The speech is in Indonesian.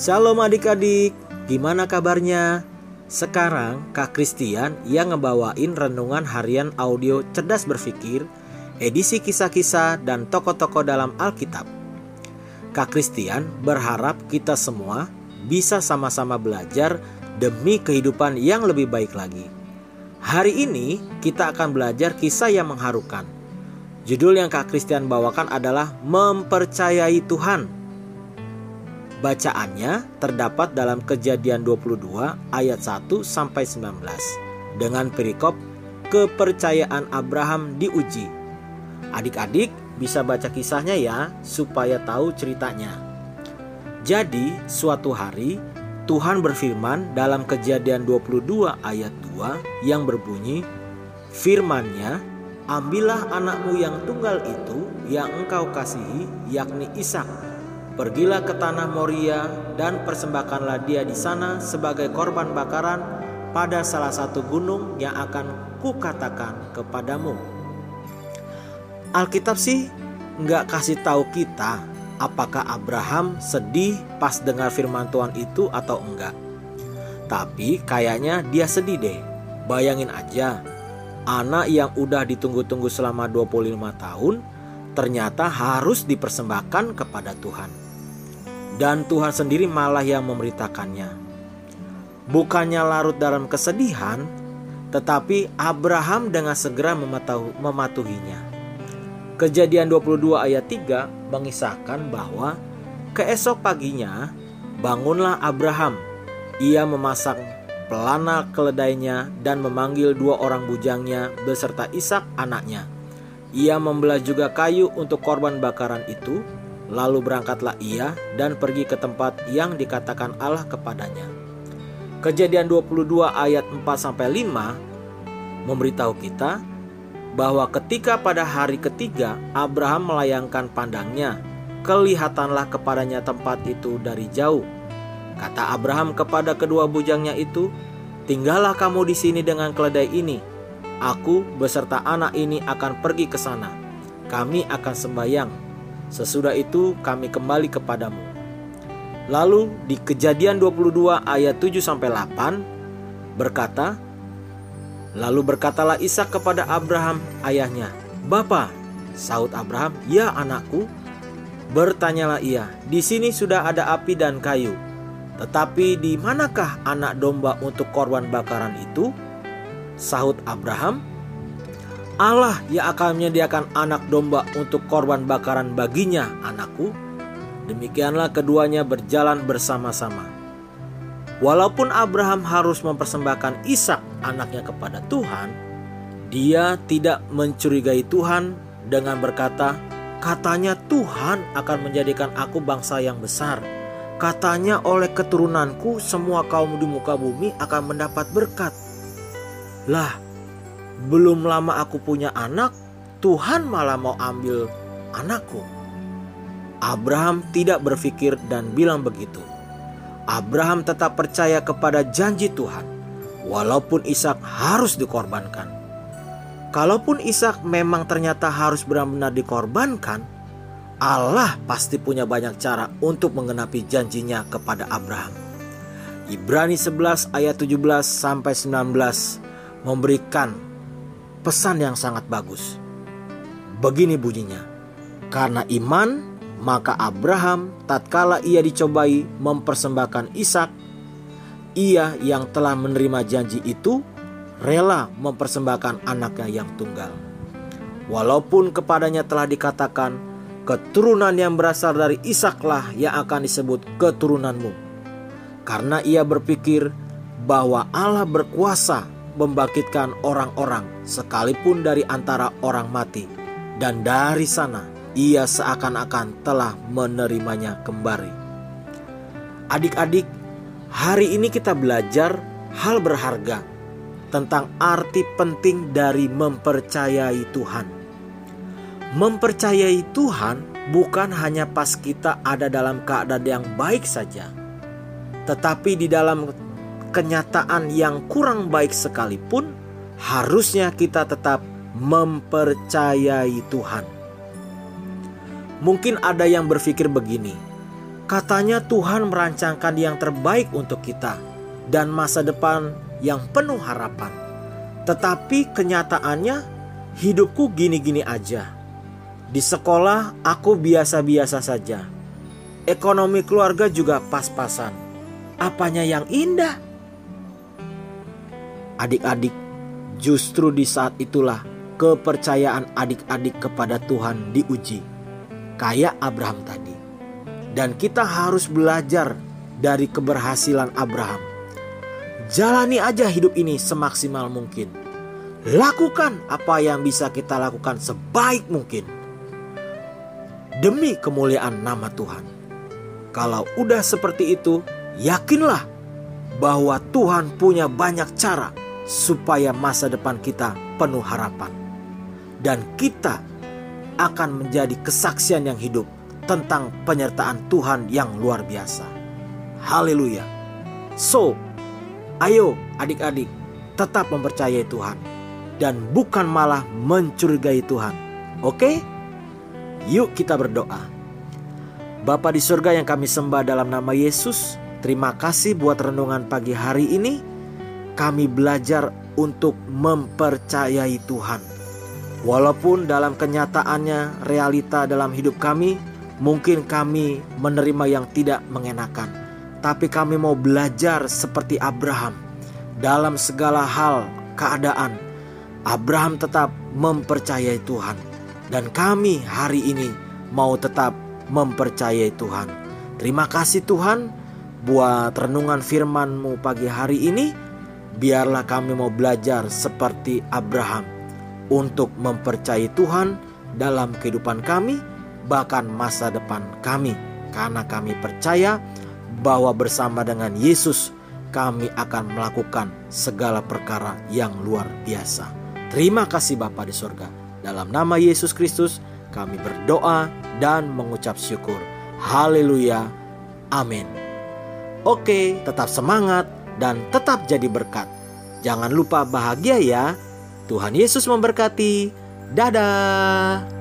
Shalom adik-adik, gimana kabarnya? Sekarang Kak Christian yang ngebawain renungan harian audio cerdas berpikir, edisi kisah-kisah dan tokoh-tokoh dalam Alkitab. Kak Christian berharap kita semua bisa sama-sama belajar demi kehidupan yang lebih baik lagi. Hari ini kita akan belajar kisah yang mengharukan. Judul yang Kak Christian bawakan adalah Mempercayai Tuhan Bacaannya terdapat dalam Kejadian 22 ayat 1 sampai 19 dengan perikop kepercayaan Abraham diuji. Adik-adik bisa baca kisahnya ya supaya tahu ceritanya. Jadi, suatu hari Tuhan berfirman dalam Kejadian 22 ayat 2 yang berbunyi, "Firman-Nya, ambillah anakmu yang tunggal itu yang engkau kasihi, yakni Ishak." Pergilah ke tanah Moria dan persembahkanlah dia di sana sebagai korban bakaran pada salah satu gunung yang akan kukatakan kepadamu. Alkitab sih nggak kasih tahu kita apakah Abraham sedih pas dengar firman Tuhan itu atau enggak. Tapi kayaknya dia sedih deh. Bayangin aja, anak yang udah ditunggu-tunggu selama 25 tahun ternyata harus dipersembahkan kepada Tuhan dan Tuhan sendiri malah yang memberitakannya. Bukannya larut dalam kesedihan, tetapi Abraham dengan segera mematuhinya. Kejadian 22 ayat 3 mengisahkan bahwa keesok paginya bangunlah Abraham. Ia memasang pelana keledainya dan memanggil dua orang bujangnya beserta Ishak anaknya. Ia membelah juga kayu untuk korban bakaran itu Lalu berangkatlah ia dan pergi ke tempat yang dikatakan Allah kepadanya. Kejadian 22 ayat 4 sampai 5 memberitahu kita bahwa ketika pada hari ketiga Abraham melayangkan pandangnya, kelihatanlah kepadanya tempat itu dari jauh. Kata Abraham kepada kedua bujangnya itu, "Tinggallah kamu di sini dengan keledai ini. Aku beserta anak ini akan pergi ke sana. Kami akan sembahyang Sesudah itu kami kembali kepadamu. Lalu di Kejadian 22 ayat 7 sampai 8 berkata, Lalu berkatalah Ishak kepada Abraham ayahnya, "Bapa," saut Abraham, "Ya anakku." Bertanyalah ia, "Di sini sudah ada api dan kayu, tetapi di manakah anak domba untuk korban bakaran itu?" Sahut Abraham, Allah yang akan menyediakan anak domba untuk korban bakaran baginya, anakku. Demikianlah keduanya berjalan bersama-sama. Walaupun Abraham harus mempersembahkan Ishak anaknya kepada Tuhan, dia tidak mencurigai Tuhan dengan berkata, "Katanya Tuhan akan menjadikan aku bangsa yang besar." Katanya oleh keturunanku semua kaum di muka bumi akan mendapat berkat. Lah, belum lama aku punya anak, Tuhan malah mau ambil anakku. Abraham tidak berpikir dan bilang begitu. Abraham tetap percaya kepada janji Tuhan, walaupun Ishak harus dikorbankan. Kalaupun Ishak memang ternyata harus benar-benar dikorbankan, Allah pasti punya banyak cara untuk menggenapi janjinya kepada Abraham. Ibrani 11 ayat 17 sampai 19 memberikan pesan yang sangat bagus. Begini bunyinya, karena iman maka Abraham tatkala ia dicobai mempersembahkan Ishak, ia yang telah menerima janji itu rela mempersembahkan anaknya yang tunggal. Walaupun kepadanya telah dikatakan keturunan yang berasal dari Ishaklah yang akan disebut keturunanmu. Karena ia berpikir bahwa Allah berkuasa membangkitkan orang-orang sekalipun dari antara orang mati dan dari sana ia seakan-akan telah menerimanya kembali. Adik-adik, hari ini kita belajar hal berharga tentang arti penting dari mempercayai Tuhan. Mempercayai Tuhan bukan hanya pas kita ada dalam keadaan yang baik saja, tetapi di dalam kenyataan yang kurang baik sekalipun, harusnya kita tetap mempercayai Tuhan. Mungkin ada yang berpikir begini, Katanya Tuhan merancangkan yang terbaik untuk kita dan masa depan yang penuh harapan. Tetapi kenyataannya hidupku gini-gini aja. Di sekolah aku biasa-biasa saja. Ekonomi keluarga juga pas-pasan. Apanya yang indah? Adik-adik, justru di saat itulah kepercayaan adik-adik kepada Tuhan diuji. Kayak Abraham tadi. Dan kita harus belajar dari keberhasilan Abraham. Jalani aja hidup ini semaksimal mungkin. Lakukan apa yang bisa kita lakukan sebaik mungkin demi kemuliaan nama Tuhan. Kalau udah seperti itu, yakinlah bahwa Tuhan punya banyak cara supaya masa depan kita penuh harapan. Dan kita akan menjadi kesaksian yang hidup tentang penyertaan Tuhan yang luar biasa. Haleluya. So, ayo adik-adik tetap mempercayai Tuhan dan bukan malah mencurigai Tuhan. Oke? Yuk kita berdoa. Bapa di surga yang kami sembah dalam nama Yesus, terima kasih buat renungan pagi hari ini. Kami belajar untuk mempercayai Tuhan. Walaupun dalam kenyataannya realita dalam hidup kami, mungkin kami menerima yang tidak mengenakan. Tapi kami mau belajar seperti Abraham. Dalam segala hal, keadaan, Abraham tetap mempercayai Tuhan dan kami hari ini mau tetap mempercayai Tuhan. Terima kasih Tuhan buat renungan firman-Mu pagi hari ini. Biarlah kami mau belajar seperti Abraham untuk mempercayai Tuhan dalam kehidupan kami, bahkan masa depan kami. Karena kami percaya bahwa bersama dengan Yesus kami akan melakukan segala perkara yang luar biasa. Terima kasih Bapa di surga. Dalam nama Yesus Kristus, kami berdoa dan mengucap syukur. Haleluya. Amin. Oke, tetap semangat dan tetap jadi berkat. Jangan lupa bahagia ya. Tuhan Yesus memberkati. Dadah.